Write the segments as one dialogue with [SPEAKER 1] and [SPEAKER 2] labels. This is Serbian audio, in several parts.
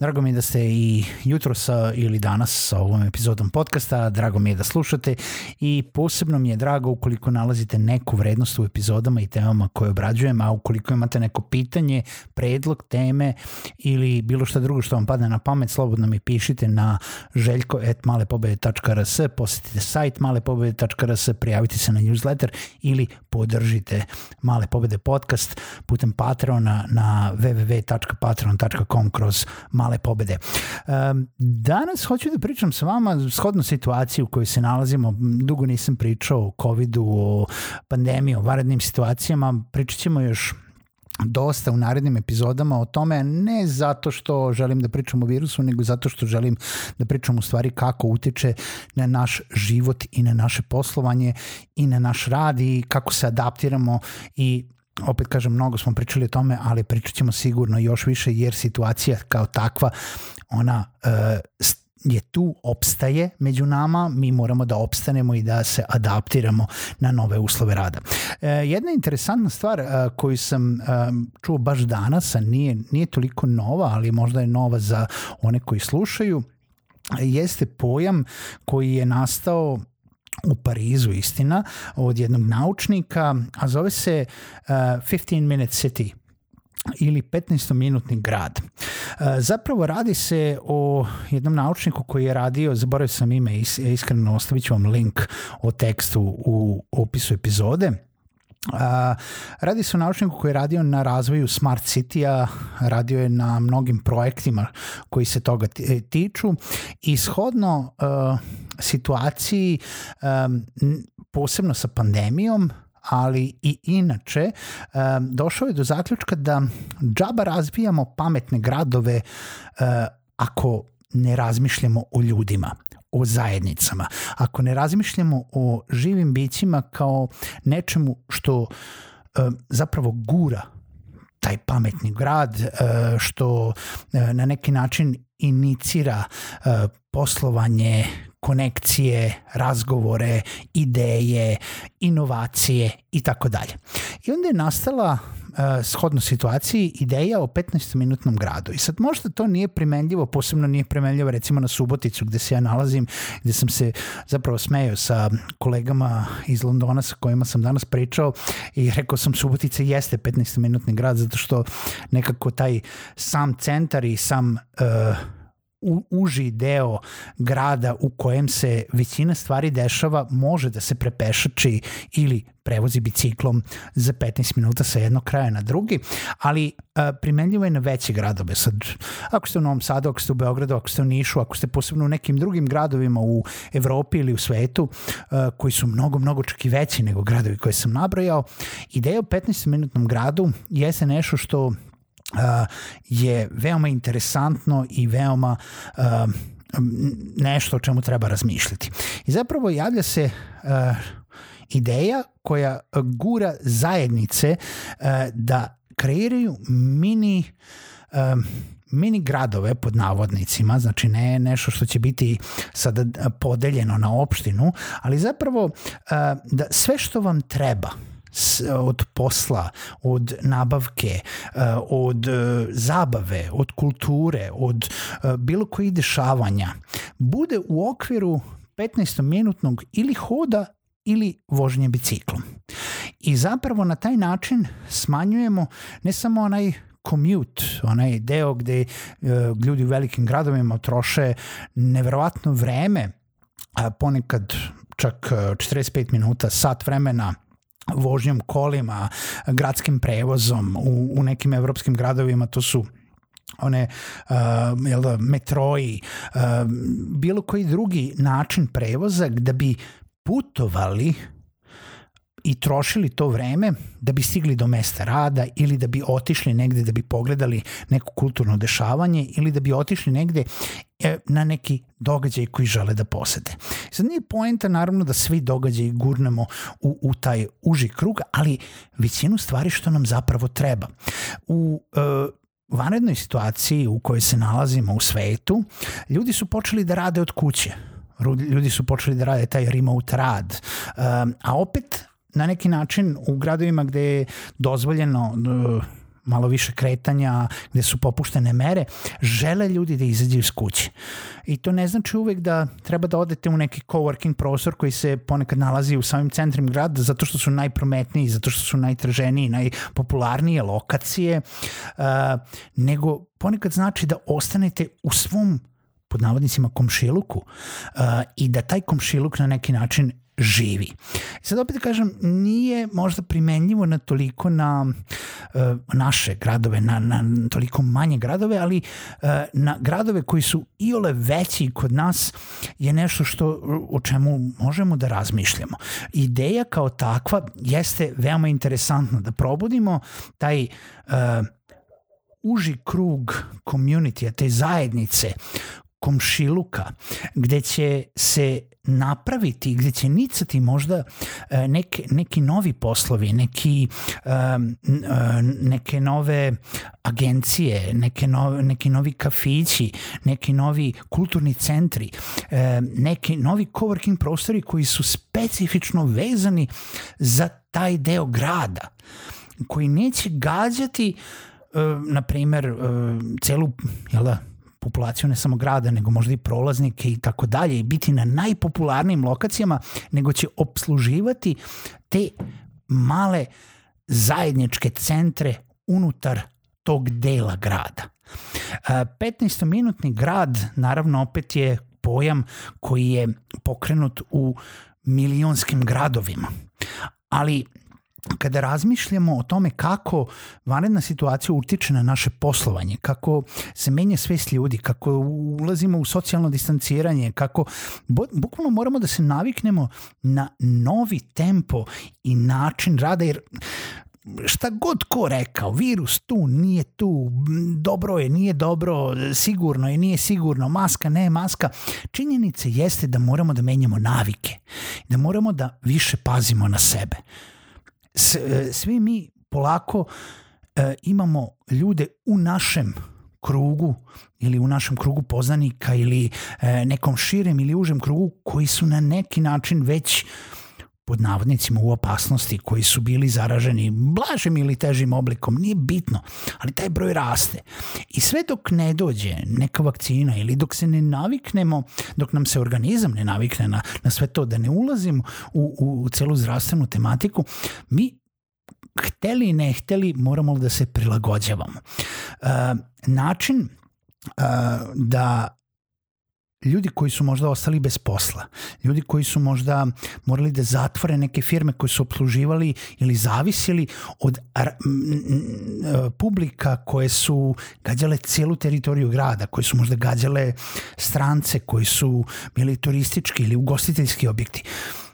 [SPEAKER 1] Drago mi je da ste i jutro sa ili danas sa ovom epizodom podcasta, drago mi je da slušate i posebno mi je drago ukoliko nalazite neku vrednost u epizodama i temama koje obrađujem, a ukoliko imate neko pitanje, predlog teme ili bilo šta drugo što vam padne na pamet, slobodno mi pišite na željko.malepobede.rs, posetite sajt malepobede.rs, prijavite se na newsletter ili podržite Male pobede podcast putem Patreona na www.patreon.com kroz male pobede. Danas hoću da pričam sa vama shodno situaciju u kojoj se nalazimo. Dugo nisam pričao o COVID-u, o pandemiji, o varednim situacijama. Pričat ćemo još dosta u narednim epizodama o tome, ne zato što želim da pričam o virusu, nego zato što želim da pričam u stvari kako utiče na naš život i na naše poslovanje i na naš rad i kako se adaptiramo i opet kažem, mnogo smo pričali o tome, ali pričat ćemo sigurno još više jer situacija kao takva, ona uh, je tu, opstaje među nama, mi moramo da opstanemo i da se adaptiramo na nove uslove rada. E, jedna interesantna stvar a, koju sam a, čuo baš danas, a nije, nije toliko nova, ali možda je nova za one koji slušaju, jeste pojam koji je nastao u Parizu, istina, od jednog naučnika, a zove se uh, 15 Minute City ili 15-minutni grad. Uh, zapravo radi se o jednom naučniku koji je radio, zaboravio sam ime, iskreno ostavit ću vam link o tekstu u opisu epizode, Uh, radi se o naučniku koji je radio na razvoju Smart City-a, radio je na mnogim projektima koji se toga tiču. I shodno uh, situaciji um, posebno sa pandemijom ali i inače došao je do zaključka da džaba razvijamo pametne gradove ako ne razmišljamo o ljudima o zajednicama, ako ne razmišljamo o živim bićima kao nečemu što uh, zapravo gura taj pametni grad, što na neki način inicira poslovanje konekcije, razgovore, ideje, inovacije i tako dalje. I onda je nastala shodno situaciji ideja o 15-minutnom gradu. I sad možda to nije primenljivo, posebno nije primenljivo recimo na Suboticu gde se ja nalazim, gde sam se zapravo smejao sa kolegama iz Londona sa kojima sam danas pričao i rekao sam Subotica jeste 15-minutni grad zato što nekako taj sam centar i sam uh, u, uži deo grada u kojem se većina stvari dešava može da se prepešači ili prevozi biciklom za 15 minuta sa jednog kraja na drugi, ali a, primenljivo je na veće gradove. Sad, ako ste u Novom Sadu, ako ste u Beogradu, ako ste u Nišu, ako ste posebno u nekim drugim gradovima u Evropi ili u svetu, a, koji su mnogo, mnogo čak i veći nego gradovi koje sam nabrojao, ideja o 15-minutnom gradu jeste nešto što je veoma interesantno i veoma nešto o čemu treba razmišljati. I zapravo javlja se ideja koja gura zajednice da kreiraju mini mini gradove pod navodnicima, znači ne nešto što će biti sada podeljeno na opštinu, ali zapravo da sve što vam treba od posla, od nabavke, eh, od eh, zabave, od kulture, od eh, bilo kojih dešavanja, bude u okviru 15-minutnog ili hoda ili vožnje biciklom. I zapravo na taj način smanjujemo ne samo onaj commute, onaj deo gde ljudi u velikim gradovima troše neverovatno vreme, ponekad čak 45 minuta, sat vremena vožnjom kolima, gradskim prevozom u, u nekim evropskim gradovima, to su one uh, jel da, metroji, uh, bilo koji drugi način prevoza da bi putovali i trošili to vreme da bi stigli do mesta rada ili da bi otišli negde da bi pogledali neko kulturno dešavanje ili da bi otišli negde e, na neki događaj koji žele da posete. Sad nije poenta naravno da svi događaji gurnemo u, u taj uži krug, ali većinu stvari što nam zapravo treba. U e, vanrednoj situaciji u kojoj se nalazimo u svetu, ljudi su počeli da rade od kuće ljudi su počeli da rade taj remote rad. Um, a opet na neki način u gradovima gde je dozvoljeno uh, malo više kretanja, gde su popuštene mere, žele ljudi da izađe iz kuće. I to ne znači uvek da treba da odete u neki coworking prostor koji se ponekad nalazi u samim centrima grada zato što su najprometniji, zato što su najtraženiji, najpopularnije lokacije, uh, nego ponekad znači da ostanete u svom pod navodnicima komšiluku uh, i da taj komšiluk na neki način živi. Sad opet kažem, nije možda primenljivo na toliko na uh, naše gradove, na, na toliko manje gradove, ali uh, na gradove koji su iole veći kod nas je nešto što o čemu možemo da razmišljamo. Ideja kao takva jeste veoma interesantna da probudimo taj uh, uži krug community, te zajednice komšiluka, gde će se napraviti, gde će nicati možda e, neke, neki novi poslovi, neki, e, neke nove agencije, neke nove, neki novi kafići, neki novi kulturni centri, e, neki novi coworking prostori koji su specifično vezani za taj deo grada, koji neće gađati na primer celu jel da, populaciju ne samo grada, nego možda i prolaznike i tako dalje i biti na najpopularnijim lokacijama, nego će obsluživati te male zajedničke centre unutar tog dela grada. 15-minutni grad, naravno, opet je pojam koji je pokrenut u milionskim gradovima. Ali kada razmišljamo o tome kako vanredna situacija utiče na naše poslovanje, kako se menja svest ljudi, kako ulazimo u socijalno distanciranje, kako bukvalno moramo da se naviknemo na novi tempo i način rada, jer šta god ko rekao, virus tu, nije tu, dobro je, nije dobro, sigurno je, nije sigurno, maska, ne maska, činjenica jeste da moramo da menjamo navike, da moramo da više pazimo na sebe. E, svi mi polako e, imamo ljude u našem krugu ili u našem krugu poznanika ili e, nekom širem ili užem krugu koji su na neki način već pod navodnicima u opasnosti, koji su bili zaraženi blažim ili težim oblikom, nije bitno, ali taj broj raste. I sve dok ne dođe neka vakcina ili dok se ne naviknemo, dok nam se organizam ne navikne na, na sve to, da ne ulazimo u, u, u celu zdravstvenu tematiku, mi hteli i ne hteli moramo da se prilagođavamo. Uh, način uh, da ljudi koji su možda ostali bez posla, ljudi koji su možda morali da zatvore neke firme koje su obsluživali ili zavisili od publika koje su gađale cijelu teritoriju grada, koje su možda gađale strance, koji su bili turistički ili ugostiteljski objekti. Uh,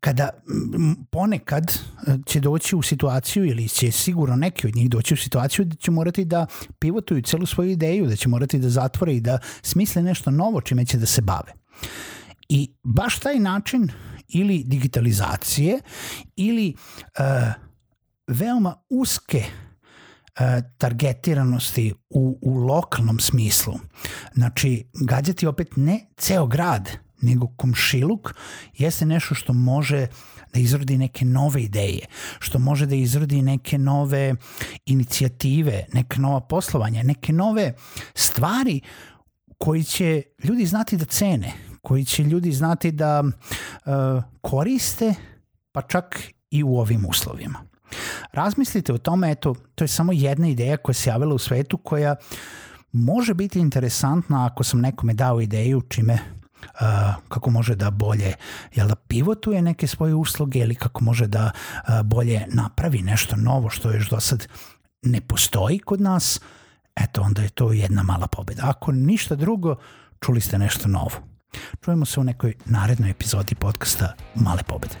[SPEAKER 1] kada ponekad e, će doći u situaciju ili će sigurno neki od njih doći u situaciju da će morati da pivotuju celu svoju ideju, da će morati da zatvore i da smisle nešto novo čime će da se bave. I baš taj način ili digitalizacije ili uh, veoma uske uh, targetiranosti u, u lokalnom smislu. Znači, gađati opet ne ceo grad, nego komšiluk jeste nešto što može da izrodi neke nove ideje, što može da izrodi neke nove inicijative, neke nova poslovanja, neke nove stvari koji će ljudi znati da cene, koji će ljudi znati da uh, koriste, pa čak i u ovim uslovima. Razmislite o tome, eto, to je samo jedna ideja koja se javila u svetu koja može biti interesantna ako sam nekome dao ideju čime kako može da bolje jel da pivotuje neke svoje usluge ili kako može da uh, bolje napravi nešto novo što još do sad ne postoji kod nas, eto onda je to jedna mala pobeda. Ako ništa drugo, čuli ste nešto novo. Čujemo se u nekoj narednoj epizodi podcasta Male pobede.